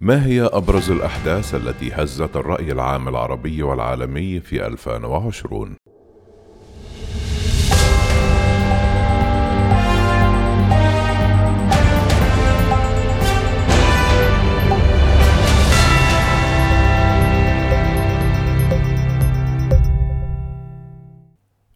ما هي أبرز الأحداث التي هزت الرأي العام العربي والعالمي في 2020؟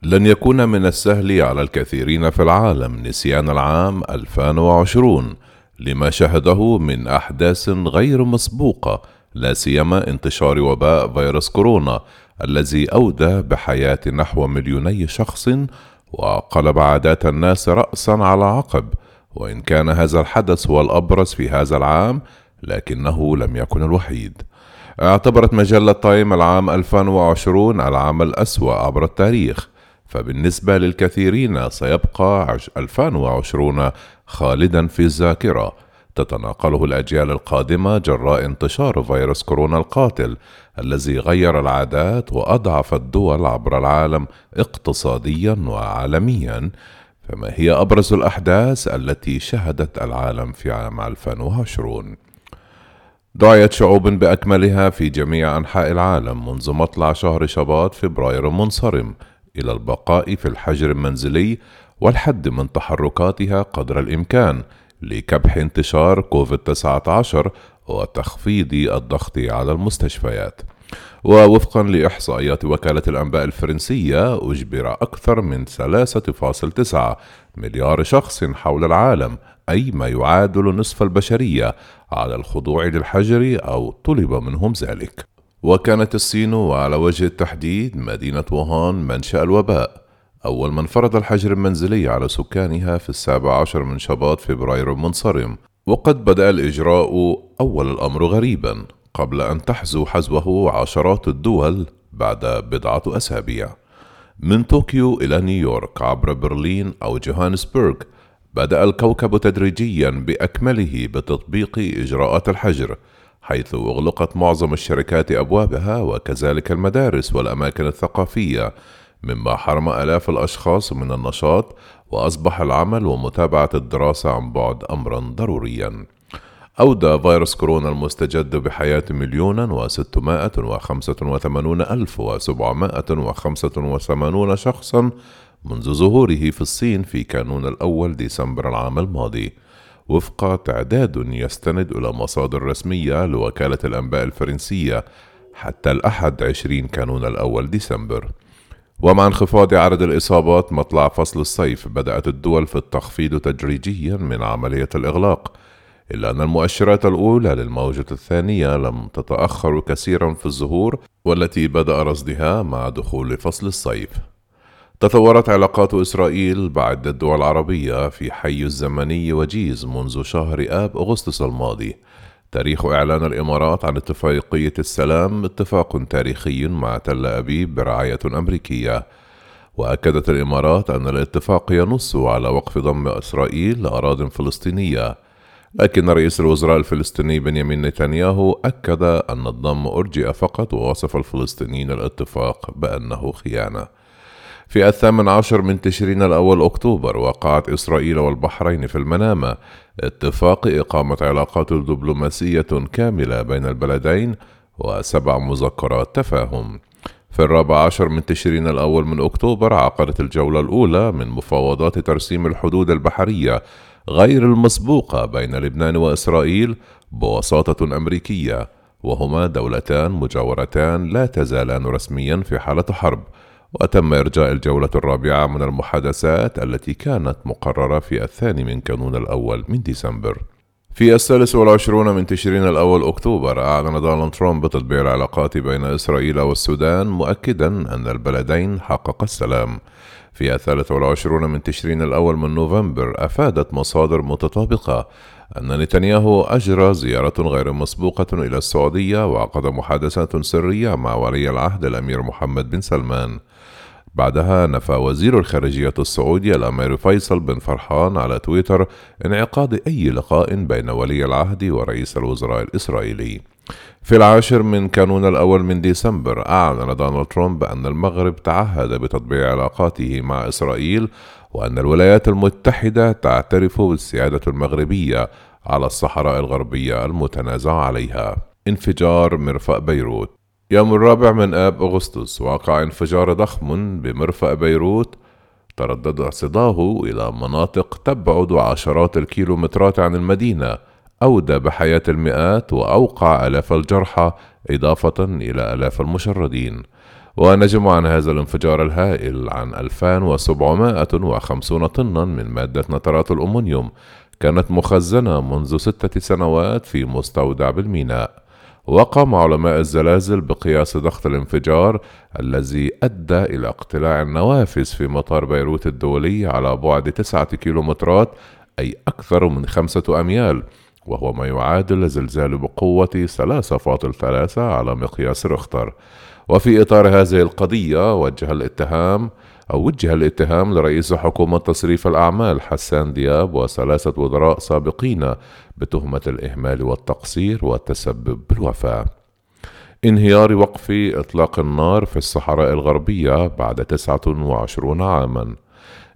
لن يكون من السهل على الكثيرين في العالم نسيان العام 2020 لما شهده من أحداث غير مسبوقة لا سيما انتشار وباء فيروس كورونا الذي أودى بحياة نحو مليوني شخص وقلب عادات الناس رأسا على عقب. وإن كان هذا الحدث هو الأبرز في هذا العام لكنه لم يكن الوحيد. اعتبرت مجلة تايم العام 2020 العام الأسوأ عبر التاريخ. فبالنسبة للكثيرين سيبقى 2020 خالدا في الذاكرة. تتناقله الأجيال القادمة جراء انتشار فيروس كورونا القاتل الذي غير العادات وأضعف الدول عبر العالم اقتصاديا وعالميا. فما هي أبرز الأحداث التي شهدت العالم في عام 2020 دعيت شعوب بأكملها في جميع أنحاء العالم منذ مطلع شهر شباط فبراير المنصرم إلى البقاء في الحجر المنزلي والحد من تحركاتها قدر الإمكان لكبح انتشار كوفيد 19 وتخفيض الضغط على المستشفيات. ووفقا لإحصائيات وكالة الأنباء الفرنسية أجبر أكثر من 3.9 مليار شخص حول العالم أي ما يعادل نصف البشرية على الخضوع للحجر أو طلب منهم ذلك. وكانت الصين وعلى وجه التحديد مدينة ووهان منشأ الوباء أول من فرض الحجر المنزلي على سكانها في السابع عشر من شباط فبراير المنصرم وقد بدأ الإجراء أول الأمر غريبا قبل أن تحزو حزوه عشرات الدول بعد بضعة أسابيع. من طوكيو إلى نيويورك عبر برلين أو جوهانسبرغ بدأ الكوكب تدريجيا بأكمله بتطبيق إجراءات الحجر. حيث أغلقت معظم الشركات أبوابها وكذلك المدارس والأماكن الثقافية مما حرم آلاف الأشخاص من النشاط وأصبح العمل ومتابعة الدراسة عن بعد أمرا ضروريا. أودى فيروس كورونا المستجد بحياة مليون وستمائة وخمسة وثمانون ألف وسبعمائة وخمسة وثمانون شخصا منذ ظهوره في الصين في كانون الأول ديسمبر العام الماضي. وفق تعداد يستند إلى مصادر رسمية لوكالة الأنباء الفرنسية حتى الأحد 20 كانون الأول ديسمبر. ومع انخفاض عدد الإصابات مطلع فصل الصيف بدأت الدول في التخفيض تدريجيا من عملية الإغلاق إلا أن المؤشرات الأولى للموجة الثانية لم تتأخر كثيرا في الظهور والتي بدأ رصدها مع دخول فصل الصيف. تطورت علاقات إسرائيل بعدة دول عربية في حي الزمني وجيز منذ شهر آب أغسطس الماضي. تاريخ إعلان الإمارات عن اتفاقية السلام اتفاق تاريخي مع تل أبيب برعاية أمريكية. وأكدت الإمارات أن الاتفاق ينص على وقف ضم إسرائيل لأراضٍ فلسطينية. لكن رئيس الوزراء الفلسطيني بنيامين نتنياهو أكد أن الضم أرجئ فقط ووصف الفلسطينيين الاتفاق بأنه خيانة. في الثامن عشر من تشرين الأول أكتوبر وقعت إسرائيل والبحرين في المنامة. اتفاق إقامة علاقات دبلوماسية كاملة بين البلدين وسبع مذكرات تفاهم. في الرابع عشر من تشرين الأول من أكتوبر عقدت الجولة الأولى من مفاوضات ترسيم الحدود البحرية غير المسبوقة بين لبنان وإسرائيل بوساطة أمريكية وهما دولتان مجاورتان لا تزالان رسميا في حالة حرب. وتم إرجاء الجولة الرابعة من المحادثات التي كانت مقررة في الثاني من كانون الأول من ديسمبر. في الثالث والعشرون من تشرين الأول أكتوبر أعلن دونالد ترامب بتطبيع العلاقات بين إسرائيل والسودان مؤكدا أن البلدين حقق السلام. في الثالث والعشرون من تشرين الأول من نوفمبر أفادت مصادر متطابقة أن نتنياهو أجرى زيارة غير مسبوقة إلى السعودية وعقد محادثات سرية مع ولي العهد الأمير محمد بن سلمان. بعدها نفى وزير الخارجية السعودي الأمير فيصل بن فرحان على تويتر إنعقاد أي لقاء بين ولي العهد ورئيس الوزراء الإسرائيلي. في العاشر من كانون الأول من ديسمبر أعلن دونالد ترامب أن المغرب تعهد بتطبيع علاقاته مع إسرائيل وأن الولايات المتحدة تعترف بالسيادة المغربية على الصحراء الغربية المتنازع عليها. انفجار مرفأ بيروت. يوم الرابع من آب أغسطس وقع انفجار ضخم بمرفأ بيروت. تردد صداه إلى مناطق تبعد عشرات الكيلومترات عن المدينة. أودى بحياة المئات وأوقع آلاف الجرحى إضافة إلى آلاف المشردين. ونجم عن هذا الانفجار الهائل عن 2750 طنا من مادة نترات الأمونيوم كانت مخزنة منذ ستة سنوات في مستودع بالميناء. وقام علماء الزلازل بقياس ضغط الانفجار الذي أدى إلى اقتلاع النوافذ في مطار بيروت الدولي على بعد تسعة كيلومترات أي أكثر من خمسة أميال. وهو ما يعادل زلزال بقوة 3.3 على مقياس رختر وفي إطار هذه القضية وجه الاتهام أو وجه الاتهام لرئيس حكومة تصريف الأعمال حسان دياب وثلاثة وزراء سابقين بتهمة الإهمال والتقصير والتسبب بالوفاة. انهيار وقف إطلاق النار في الصحراء الغربية بعد 29 عامًا.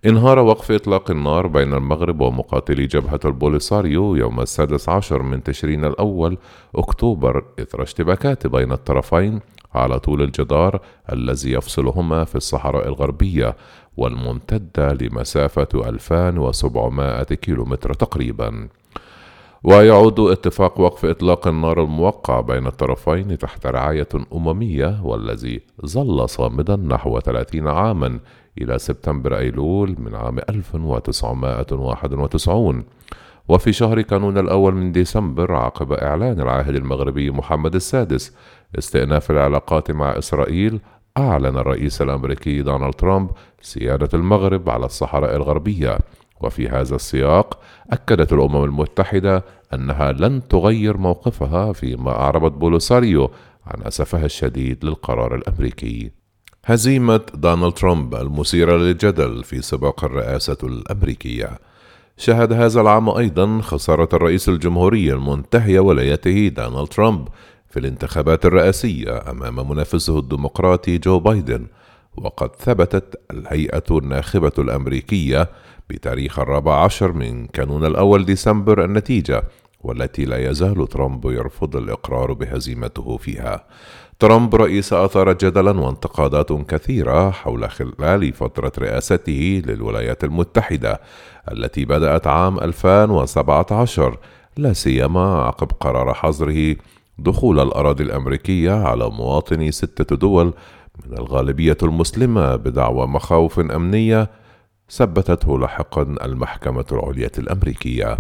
انهار وقف إطلاق النار بين المغرب ومقاتلي جبهة البوليساريو يوم السادس عشر من تشرين الأول أكتوبر إثر اشتباكات بين الطرفين على طول الجدار الذي يفصلهما في الصحراء الغربية والممتدة لمسافة 2700 كيلومتر تقريبا. ويعود اتفاق وقف إطلاق النار الموقع بين الطرفين تحت رعاية أممية والذي ظل صامدا نحو 30 عاما إلى سبتمبر أيلول من عام 1991 وفي شهر كانون الأول من ديسمبر عقب إعلان العاهل المغربي محمد السادس استئناف العلاقات مع إسرائيل أعلن الرئيس الأمريكي دونالد ترامب سيادة المغرب على الصحراء الغربية. وفي هذا السياق أكدت الأمم المتحدة أنها لن تغير موقفها فيما أعربت بوليساريو عن أسفها الشديد للقرار الأمريكي. هزيمة دونالد ترامب المثيرة للجدل في سباق الرئاسة الأمريكية. شهد هذا العام أيضا خسارة الرئيس الجمهوري المنتهي ولايته دونالد ترامب في الانتخابات الرئاسية أمام منافسه الديمقراطي جو بايدن وقد ثبتت الهيئة الناخبة الأمريكية بتاريخ الرابع عشر من كانون الأول ديسمبر النتيجة والتي لا يزال ترامب يرفض الإقرار بهزيمته فيها. ترامب رئيس أثار جدلا وانتقادات كثيرة حول خلال فترة رئاسته للولايات المتحدة التي بدأت عام 2017 لا سيما عقب قرار حظره دخول الأراضي الأمريكية على مواطني ستة دول من الغالبية المسلمة بدعوى مخاوف أمنية ثبتته لاحقا المحكمة العليا الأمريكية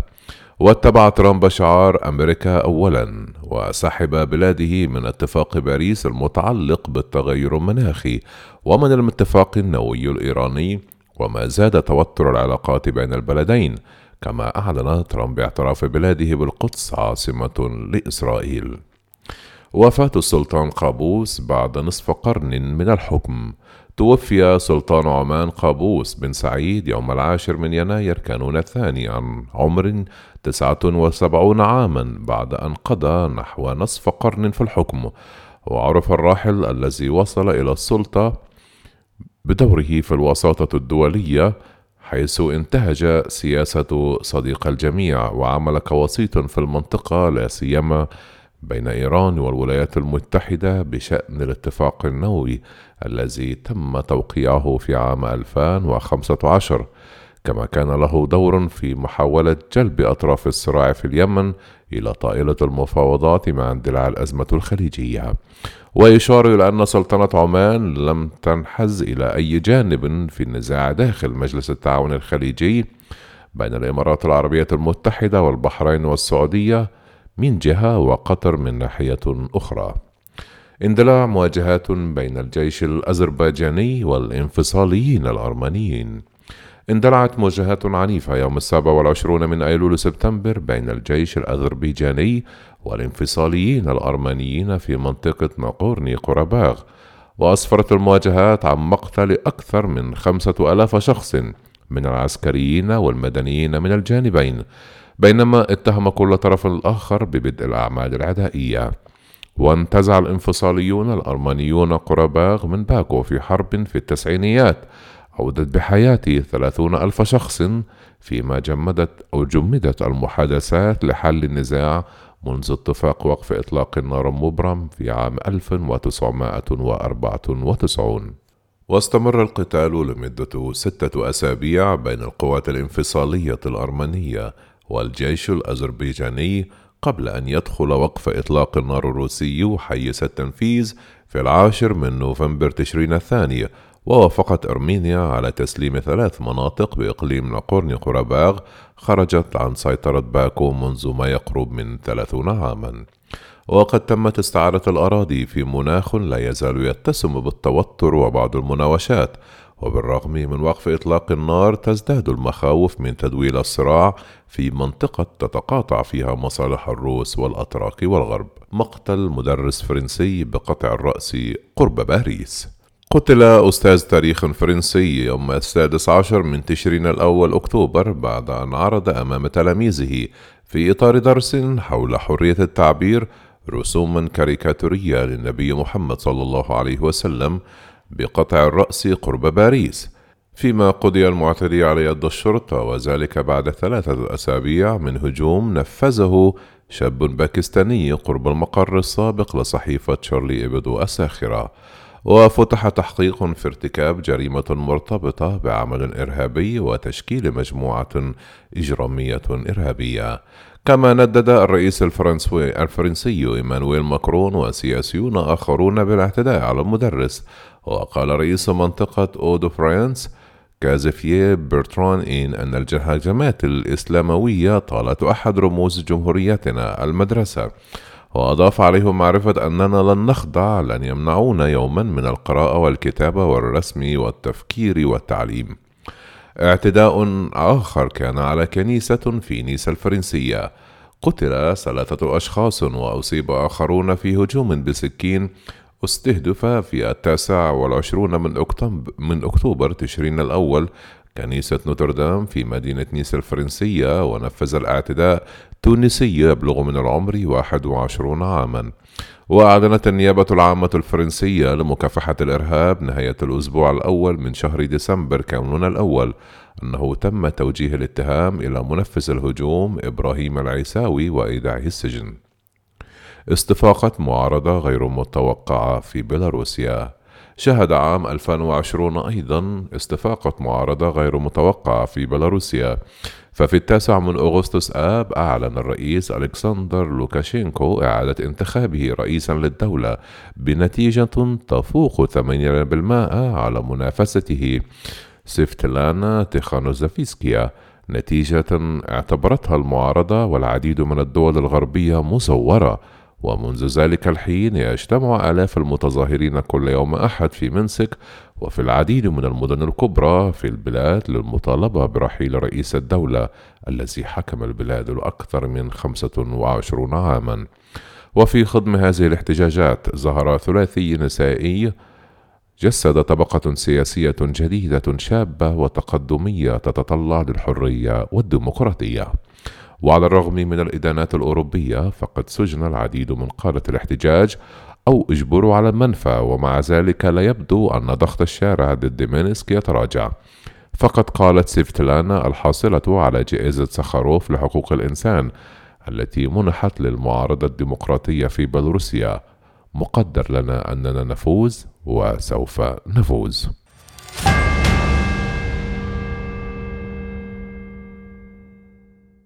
واتبع ترامب شعار أمريكا أولا وسحب بلاده من اتفاق باريس المتعلق بالتغير المناخي ومن الاتفاق النووي الإيراني وما زاد توتر العلاقات بين البلدين كما أعلن ترامب باعتراف بلاده بالقدس عاصمة لإسرائيل. وفاة السلطان قابوس بعد نصف قرن من الحكم. توفي سلطان عمان قابوس بن سعيد يوم العاشر من يناير كانون الثاني عن عمر تسعة وسبعون عاما بعد أن قضى نحو نصف قرن في الحكم. وعرف الراحل الذي وصل إلى السلطة بدوره في الوساطة الدولية حيث انتهج سياسة صديق الجميع وعمل كوسيط في المنطقة لا سيما بين إيران والولايات المتحدة بشأن الاتفاق النووي الذي تم توقيعه في عام 2015 كما كان له دور في محاولة جلب أطراف الصراع في اليمن إلى طائلة المفاوضات مع اندلاع الأزمة الخليجية. ويشار إلى أن سلطنة عمان لم تنحز إلى أي جانب في النزاع داخل مجلس التعاون الخليجي بين الإمارات العربية المتحدة والبحرين والسعودية من جهة وقطر من ناحية أخرى. اندلاع مواجهات بين الجيش الأذربيجاني والانفصاليين الأرمنيين. اندلعت مواجهات عنيفة يوم السابع والعشرون من أيلول سبتمبر بين الجيش الأذربيجاني والانفصاليين الأرمنيين في منطقة ناقورني قرباغ. وأسفرت المواجهات عن مقتل أكثر من خمسة ألاف شخص من العسكريين والمدنيين من الجانبين. بينما اتهم كل طرف الآخر ببدء الأعمال العدائية. وانتزع الانفصاليون الأرمنيون قرباغ من باكو في حرب في التسعينيات. عودت بحياة ثلاثون ألف شخص فيما جمدت أو جمدت المحادثات لحل النزاع منذ اتفاق وقف إطلاق النار المبرم في عام 1994 واستمر القتال لمدة ستة أسابيع بين القوات الانفصالية الأرمنية والجيش الأذربيجاني قبل أن يدخل وقف إطلاق النار الروسي حيز التنفيذ في العاشر من نوفمبر تشرين الثاني ووافقت أرمينيا على تسليم ثلاث مناطق بإقليم ناقورني قرباغ خرجت عن سيطرة باكو منذ ما يقرب من ثلاثون عاما. وقد تمت استعادة الأراضي في مناخ لا يزال يتسم بالتوتر وبعض المناوشات وبالرغم من وقف إطلاق النار تزداد المخاوف من تدويل الصراع في منطقة تتقاطع فيها مصالح الروس والأتراك والغرب. مقتل مدرس فرنسي بقطع الرأس قرب باريس. قتل أستاذ تاريخ فرنسي يوم السادس عشر من تشرين الأول أكتوبر بعد أن عرض أمام تلاميذه في إطار درس حول حرية التعبير رسوما كاريكاتورية للنبي محمد صلى الله عليه وسلم بقطع الرأس قرب باريس فيما قضي المعتدي على يد الشرطة وذلك بعد ثلاثة أسابيع من هجوم نفذه شاب باكستاني قرب المقر السابق لصحيفة شارلي إبدو الساخرة. وفتح تحقيق في ارتكاب جريمة مرتبطة بعمل إرهابي وتشكيل مجموعة إجرامية إرهابية. كما ندد الرئيس الفرنسي الفرنسي إيمانويل ماكرون وسياسيون آخرون بالاعتداء على المدرس وقال رئيس منطقة أو دو فرانس كزافييه برتران إن أن الهجمات الإسلاموية طالت أحد رموز جمهوريتنا المدرسة. وأضاف عليهم معرفة أننا لن نخضع لن يمنعونا يوما من القراءة والكتابة والرسم والتفكير والتعليم. اعتداء آخر كان على كنيسة في نيس الفرنسية. قتل ثلاثة أشخاص وأصيب آخرون في هجوم بسكين استهدف في التاسع والعشرون من أكتوبر, من أكتوبر تشرين الأول كنيسة نوتردام في مدينة نيس الفرنسية ونفذ الاعتداء تونسي يبلغ من العمر 21 عاما. وأعلنت النيابة العامة الفرنسية لمكافحة الإرهاب نهاية الأسبوع الأول من شهر ديسمبر كانون الأول أنه تم توجيه الاتهام إلى منفذ الهجوم إبراهيم العيساوي وإيداعه السجن. استفاقة معارضة غير متوقعة في بيلاروسيا. شهد عام 2020 أيضا استفاقة معارضة غير متوقعة في بيلاروسيا. ففي التاسع من أغسطس آب أعلن الرئيس ألكسندر لوكاشينكو إعادة انتخابه رئيسا للدولة بنتيجة تفوق 8% على منافسته. سفيتلانا تيخانوفسكايا نتيجة اعتبرتها المعارضة والعديد من الدول الغربية مزورة ومنذ ذلك الحين يجتمع آلاف المتظاهرين كل يوم أحد في مينسك وفي العديد من المدن الكبرى في البلاد للمطالبة برحيل رئيس الدولة الذي حكم البلاد لأكثر من 25 عاما. وفي خضم هذه الاحتجاجات ظهر ثلاثي نسائي جسد طبقة سياسية جديدة شابة وتقدمية تتطلع للحرية والديمقراطية. وعلى الرغم من الإدانات الأوروبية فقد سجن العديد من قادة الاحتجاج أو اجبروا على المنفى ومع ذلك لا يبدو أن ضغط الشارع ضد مينسك يتراجع. فقد قالت سيفتلانا الحاصلة على جائزة سخاروف لحقوق الإنسان التي منحت للمعارضة الديمقراطية في بيلاروسيا مقدر لنا أننا نفوز وسوف نفوز.